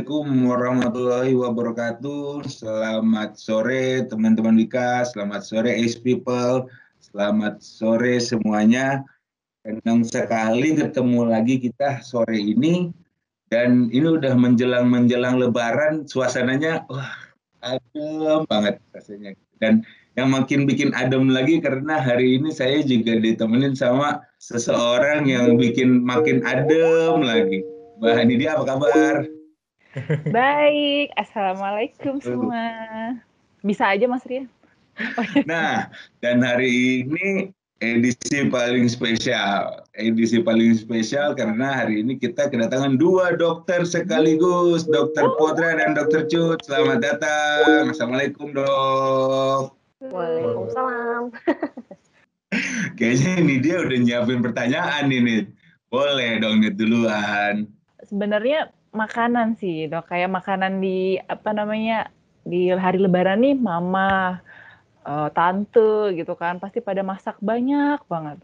Assalamualaikum warahmatullahi wabarakatuh. Selamat sore teman-teman Wika, selamat sore Ace People, selamat sore semuanya. Senang sekali ketemu lagi kita sore ini dan ini udah menjelang-menjelang lebaran suasananya wah adem banget rasanya. Dan yang makin bikin adem lagi karena hari ini saya juga ditemenin sama seseorang yang bikin makin adem lagi. Mbak Hanidia apa kabar? Baik, Assalamualaikum semua. Bisa aja Mas Rian. Oh. Nah, dan hari ini edisi paling spesial. Edisi paling spesial karena hari ini kita kedatangan dua dokter sekaligus, Dokter Potra dan Dokter Cut. Selamat datang. Assalamualaikum dok. Waalaikumsalam. Kayaknya ini dia udah nyiapin pertanyaan ini. Boleh dong duluan sebenarnya makanan sih dok kayak makanan di apa namanya di hari lebaran nih mama uh, tante gitu kan. Pasti pada masak banyak banget.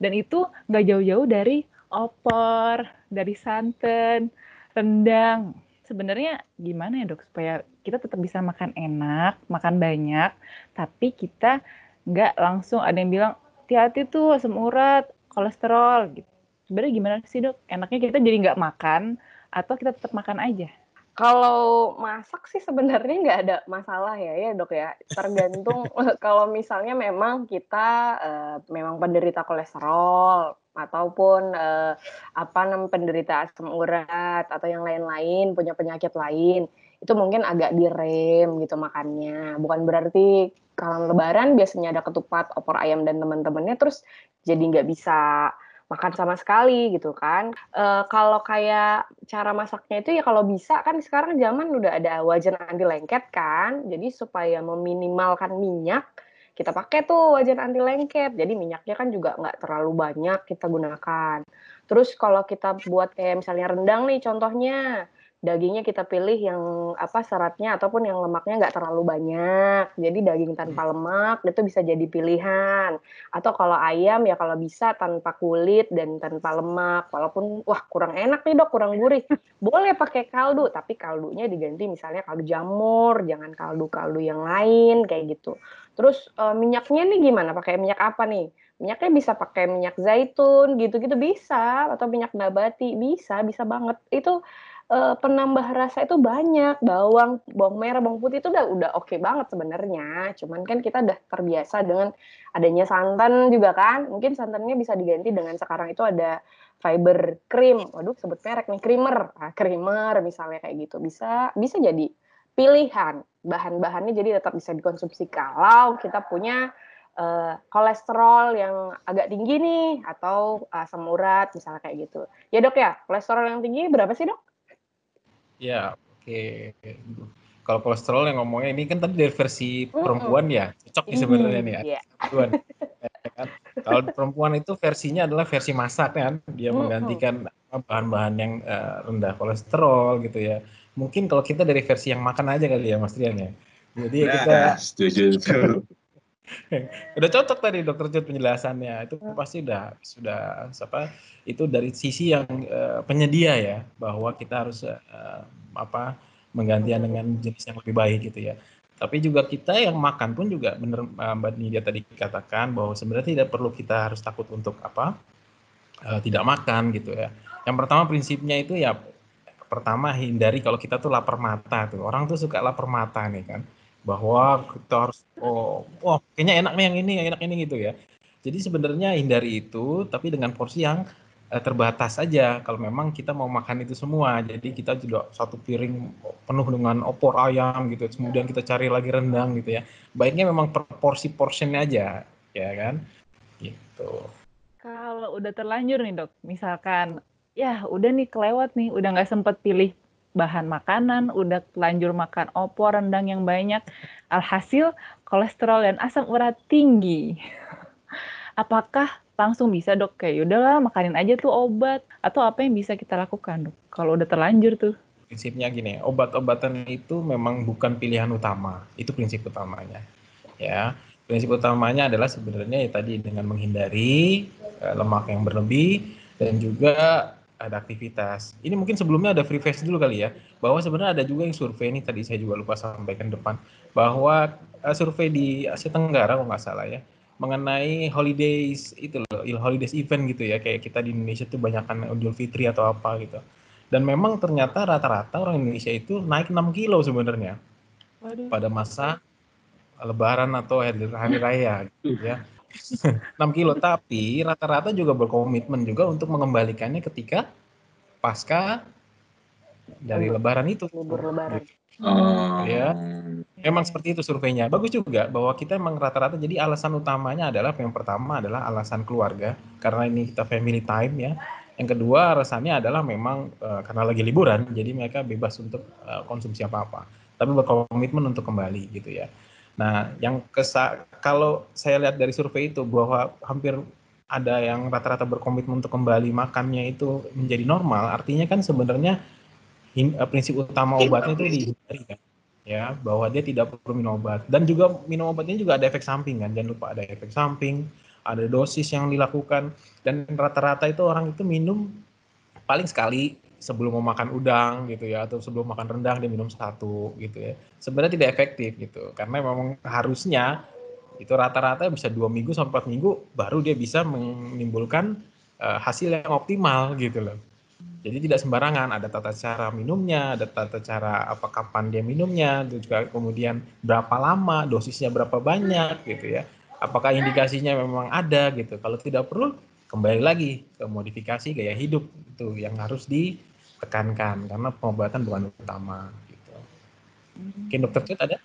Dan itu nggak jauh-jauh dari opor dari santan rendang. Sebenarnya gimana ya dok? Supaya kita tetap bisa makan enak makan banyak tapi kita nggak langsung ada yang bilang hati-hati tuh asam urat kolesterol gitu. Sebenarnya gimana sih dok? Enaknya kita jadi nggak makan atau kita tetap makan aja? Kalau masak sih sebenarnya nggak ada masalah ya ya dok ya. Tergantung kalau misalnya memang kita uh, memang penderita kolesterol ataupun uh, apa namanya penderita asam urat atau yang lain-lain punya penyakit lain itu mungkin agak direm gitu makannya. Bukan berarti kalau lebaran biasanya ada ketupat, opor ayam dan teman-temannya terus jadi nggak bisa makan sama sekali gitu kan. E, kalau kayak cara masaknya itu ya kalau bisa kan sekarang zaman udah ada wajan anti lengket kan. Jadi supaya meminimalkan minyak kita pakai tuh wajan anti lengket. Jadi minyaknya kan juga nggak terlalu banyak kita gunakan. Terus kalau kita buat kayak misalnya rendang nih contohnya dagingnya kita pilih yang apa seratnya ataupun yang lemaknya nggak terlalu banyak. Jadi daging tanpa hmm. lemak itu bisa jadi pilihan. Atau kalau ayam ya kalau bisa tanpa kulit dan tanpa lemak. Walaupun wah kurang enak nih dok, kurang gurih. Boleh pakai kaldu, tapi kaldunya diganti misalnya kaldu jamur, jangan kaldu-kaldu yang lain kayak gitu. Terus uh, minyaknya nih gimana? Pakai minyak apa nih? Minyaknya bisa pakai minyak zaitun gitu-gitu bisa atau minyak nabati bisa, bisa banget. Itu uh, penambah rasa itu banyak. Bawang bawang merah bawang putih itu udah udah oke okay banget sebenarnya. Cuman kan kita udah terbiasa dengan adanya santan juga kan. Mungkin santannya bisa diganti dengan sekarang itu ada fiber cream. Waduh sebut merek nih creamer. Nah, creamer misalnya kayak gitu. Bisa bisa jadi pilihan. Bahan-bahannya jadi tetap bisa dikonsumsi. Kalau kita punya uh, kolesterol yang agak tinggi nih atau asam urat misalnya kayak gitu. Ya dok ya, kolesterol yang tinggi berapa sih dok? Ya, oke. Kalau kolesterol yang ngomongnya ini kan tadi dari versi perempuan ya, cocok nih sebenarnya nih ya. Yeah. Ya kan? Kalau perempuan itu versinya adalah versi masak kan, dia menggantikan bahan-bahan yang uh, rendah kolesterol gitu ya. Mungkin kalau kita dari versi yang makan aja kali ya Mas Trian ya. Jadi nah, kita setuju. udah cocok tadi dokter Jod penjelasannya itu pasti udah sudah apa itu dari sisi yang uh, penyedia ya bahwa kita harus uh, apa menggantian dengan jenis yang lebih baik gitu ya. Tapi juga kita yang makan pun juga benar Mbak Nidia tadi katakan bahwa sebenarnya tidak perlu kita harus takut untuk apa uh, tidak makan gitu ya. Yang pertama prinsipnya itu ya pertama hindari kalau kita tuh lapar mata tuh. Orang tuh suka lapar mata nih kan bahwa kita harus oh wah kayaknya enak nih yang ini yang enak ini gitu ya. Jadi sebenarnya hindari itu tapi dengan porsi yang uh, terbatas saja kalau memang kita mau makan itu semua jadi kita juga satu piring penuh dengan opor ayam gitu kemudian kita cari lagi rendang gitu ya. Baiknya memang per porsi portionnya aja ya kan? Gitu. Kalau udah terlanjur nih dok misalkan ya udah nih kelewat nih udah nggak sempet pilih bahan makanan, udah lanjur makan opor, rendang yang banyak, alhasil kolesterol dan asam urat tinggi. Apakah langsung bisa dok kayak udahlah makanin aja tuh obat atau apa yang bisa kita lakukan dok kalau udah terlanjur tuh? Prinsipnya gini, obat-obatan itu memang bukan pilihan utama, itu prinsip utamanya. Ya, prinsip utamanya adalah sebenarnya ya tadi dengan menghindari eh, lemak yang berlebih dan juga ada aktivitas. Ini mungkin sebelumnya ada free face dulu kali ya, bahwa sebenarnya ada juga yang survei ini tadi saya juga lupa sampaikan depan, bahwa uh, survei di Asia Tenggara kalau nggak salah ya, mengenai holidays itu loh, holidays event gitu ya, kayak kita di Indonesia tuh banyakkan Idul Fitri atau apa gitu. Dan memang ternyata rata-rata orang Indonesia itu naik 6 kilo sebenarnya. Pada masa Lebaran atau hari, hari raya gitu ya. 6 kilo. Tapi rata-rata juga berkomitmen juga untuk mengembalikannya ketika pasca dari lebaran itu. Libur lebaran. Oh. ya memang seperti itu surveinya. Bagus juga bahwa kita memang rata-rata jadi alasan utamanya adalah yang pertama adalah alasan keluarga karena ini kita family time ya. Yang kedua alasannya adalah memang uh, karena lagi liburan jadi mereka bebas untuk uh, konsumsi apa apa tapi berkomitmen untuk kembali gitu ya. Nah, yang kesa kalau saya lihat dari survei itu bahwa hampir ada yang rata-rata berkomitmen untuk kembali makannya itu menjadi normal, artinya kan sebenarnya uh, prinsip utama obatnya itu dihindari kan, ya bahwa dia tidak perlu minum obat. Dan juga minum obatnya juga ada efek samping kan, jangan lupa ada efek samping, ada dosis yang dilakukan. Dan rata-rata itu orang itu minum paling sekali sebelum mau makan udang gitu ya atau sebelum makan rendang dia minum satu gitu ya. Sebenarnya tidak efektif gitu karena memang harusnya itu rata-rata bisa dua minggu sampai empat minggu baru dia bisa menimbulkan uh, hasil yang optimal gitu loh jadi tidak sembarangan ada tata cara minumnya ada tata cara apa kapan dia minumnya itu juga kemudian berapa lama dosisnya berapa banyak gitu ya apakah indikasinya memang ada gitu kalau tidak perlu kembali lagi ke modifikasi gaya hidup itu yang harus di tekankan karena pengobatan bukan utama gitu. Mungkin dokter Cut ada?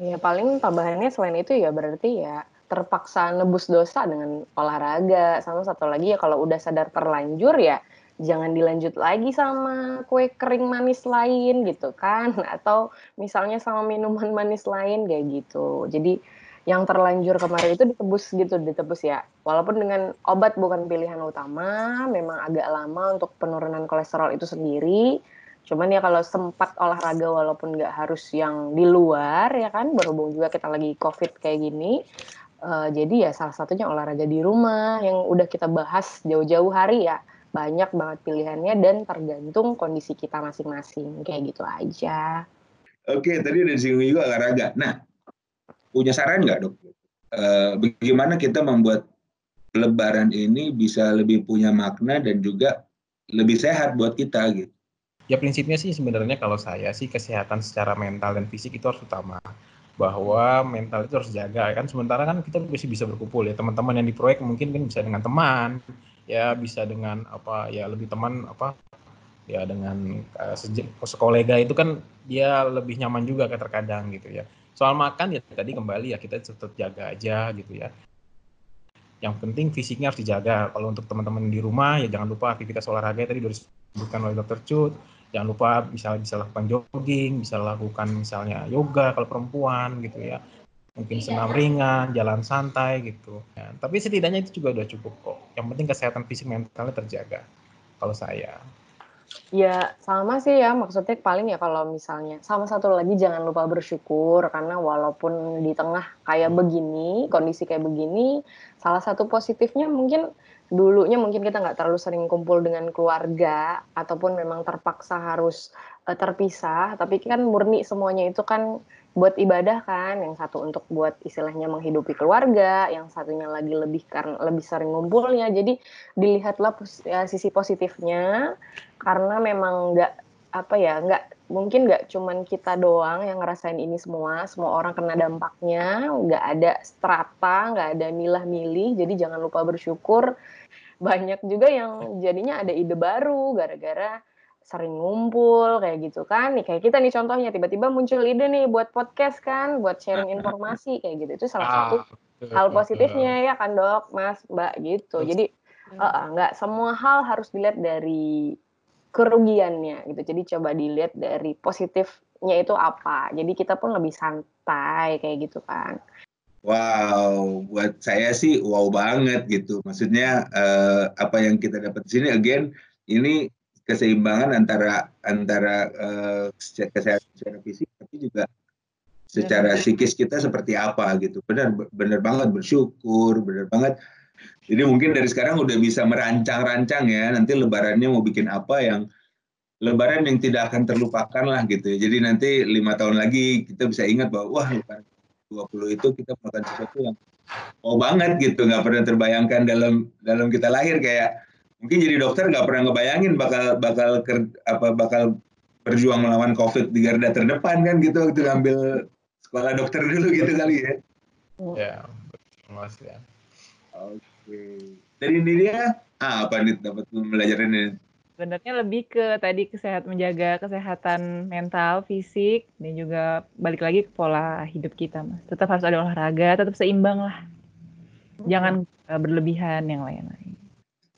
Ya paling tambahannya selain itu ya berarti ya terpaksa nebus dosa dengan olahraga sama satu lagi ya kalau udah sadar terlanjur ya jangan dilanjut lagi sama kue kering manis lain gitu kan atau misalnya sama minuman manis lain kayak gitu jadi yang terlanjur kemarin itu ditebus gitu, ditebus ya. Walaupun dengan obat bukan pilihan utama, memang agak lama untuk penurunan kolesterol itu sendiri. Cuman ya kalau sempat olahraga walaupun nggak harus yang di luar ya kan, berhubung juga kita lagi covid kayak gini. Uh, jadi ya salah satunya olahraga di rumah yang udah kita bahas jauh-jauh hari ya banyak banget pilihannya dan tergantung kondisi kita masing-masing kayak gitu aja. Oke, tadi udah disinggung juga olahraga. Nah, punya saran nggak dok? Uh, bagaimana kita membuat Lebaran ini bisa lebih punya makna dan juga lebih sehat buat kita gitu? Ya prinsipnya sih sebenarnya kalau saya sih kesehatan secara mental dan fisik itu harus utama bahwa mental itu harus jaga kan sementara kan kita masih bisa berkumpul ya teman-teman yang di proyek mungkin kan bisa dengan teman ya bisa dengan apa ya lebih teman apa ya dengan uh, sekolega itu kan dia lebih nyaman juga kan terkadang gitu ya. Soal makan ya tadi kembali ya kita tetap jaga aja gitu ya. Yang penting fisiknya harus dijaga. Kalau untuk teman-teman di rumah ya jangan lupa aktivitas olahraga tadi sudah disebutkan oleh dokter Cut. Jangan lupa bisa bisa lakukan jogging bisa lakukan misalnya yoga kalau perempuan gitu ya mungkin senam ringan jalan santai gitu. Ya, tapi setidaknya itu juga udah cukup kok. Yang penting kesehatan fisik mentalnya terjaga kalau saya. Ya sama sih ya, maksudnya paling ya kalau misalnya sama satu lagi jangan lupa bersyukur karena walaupun di tengah kayak begini, kondisi kayak begini, salah satu positifnya mungkin dulunya mungkin kita nggak terlalu sering kumpul dengan keluarga ataupun memang terpaksa harus uh, terpisah, tapi kan murni semuanya itu kan buat ibadah kan, yang satu untuk buat istilahnya menghidupi keluarga, yang satunya lagi lebih karena lebih sering ngumpulnya. Jadi dilihatlah ya, sisi positifnya karena memang nggak apa ya nggak mungkin nggak cuman kita doang yang ngerasain ini semua semua orang kena dampaknya nggak ada strata nggak ada milah-milih jadi jangan lupa bersyukur banyak juga yang jadinya ada ide baru gara-gara sering ngumpul kayak gitu kan. Nih kayak kita nih contohnya tiba-tiba muncul ide nih buat podcast kan buat sharing informasi kayak gitu. Itu salah ah, satu hal positifnya ya kan dok? Mas mbak gitu. Jadi nggak uh, semua hal harus dilihat dari kerugiannya gitu. Jadi coba dilihat dari positifnya itu apa. Jadi kita pun lebih santai kayak gitu kan. Wow, buat saya sih wow banget gitu. Maksudnya uh, apa yang kita dapat di sini, again, ini keseimbangan antara antara uh, kesehatan secara fisik tapi juga secara psikis kita seperti apa gitu. Benar benar banget bersyukur benar banget. Jadi mungkin dari sekarang udah bisa merancang-rancang ya, nanti lebarannya mau bikin apa yang lebaran yang tidak akan terlupakan lah gitu ya. Jadi nanti lima tahun lagi kita bisa ingat bahwa wah lebaran 20 itu kita melakukan sesuatu yang oh banget gitu, nggak pernah terbayangkan dalam dalam kita lahir kayak mungkin jadi dokter nggak pernah ngebayangin bakal bakal ker, apa bakal berjuang melawan COVID di garda terdepan kan gitu waktu ngambil sekolah dokter dulu gitu kali ya. Ya, mas ya. Oke. Dari ini dia ah, apa nih dapat belajar ini? Sebenarnya lebih ke tadi kesehat menjaga kesehatan mental, fisik, dan juga balik lagi ke pola hidup kita, mas. Tetap harus ada olahraga, tetap seimbang lah. Jangan uh, berlebihan yang lain-lain.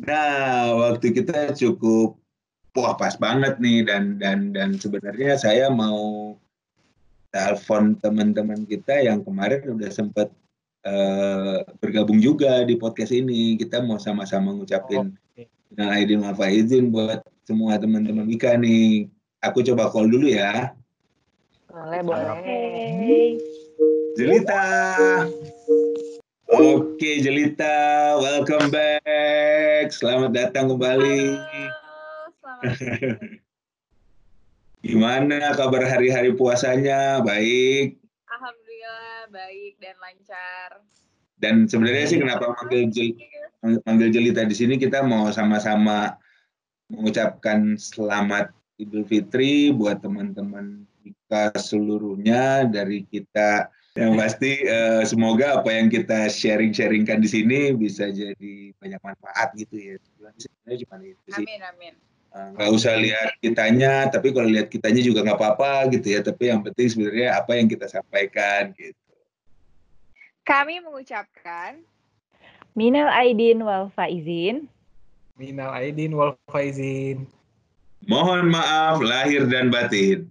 Nah, waktu kita cukup wah pas banget nih dan dan dan sebenarnya saya mau telepon teman-teman kita yang kemarin udah sempat uh, bergabung juga di podcast ini. Kita mau sama-sama ngucapin Nah, Aidin Wafa izin buat semua teman-teman Wika nih. Aku coba call dulu ya. Boleh, boleh. Jelita. Oke, Jelita. Welcome back. Selamat datang kembali. selamat. Gimana kabar hari-hari puasanya? Baik. Alhamdulillah baik dan lancar. Dan sebenarnya sih kenapa manggil Jel manggil Jelita di sini kita mau sama-sama mengucapkan selamat Idul Fitri buat teman-teman kita seluruhnya dari kita yang pasti uh, semoga apa yang kita sharing-sharingkan di sini bisa jadi banyak manfaat gitu ya. Sebenarnya cuma itu sih. Amin amin. Nggak uh, usah lihat kitanya, tapi kalau lihat kitanya juga nggak apa-apa gitu ya. Tapi yang penting sebenarnya apa yang kita sampaikan gitu. Kami mengucapkan Minal Aidin wal Faizin. Minal Aidin wal Faizin. Mohon maaf lahir dan batin.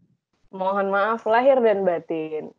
Mohon maaf lahir dan batin.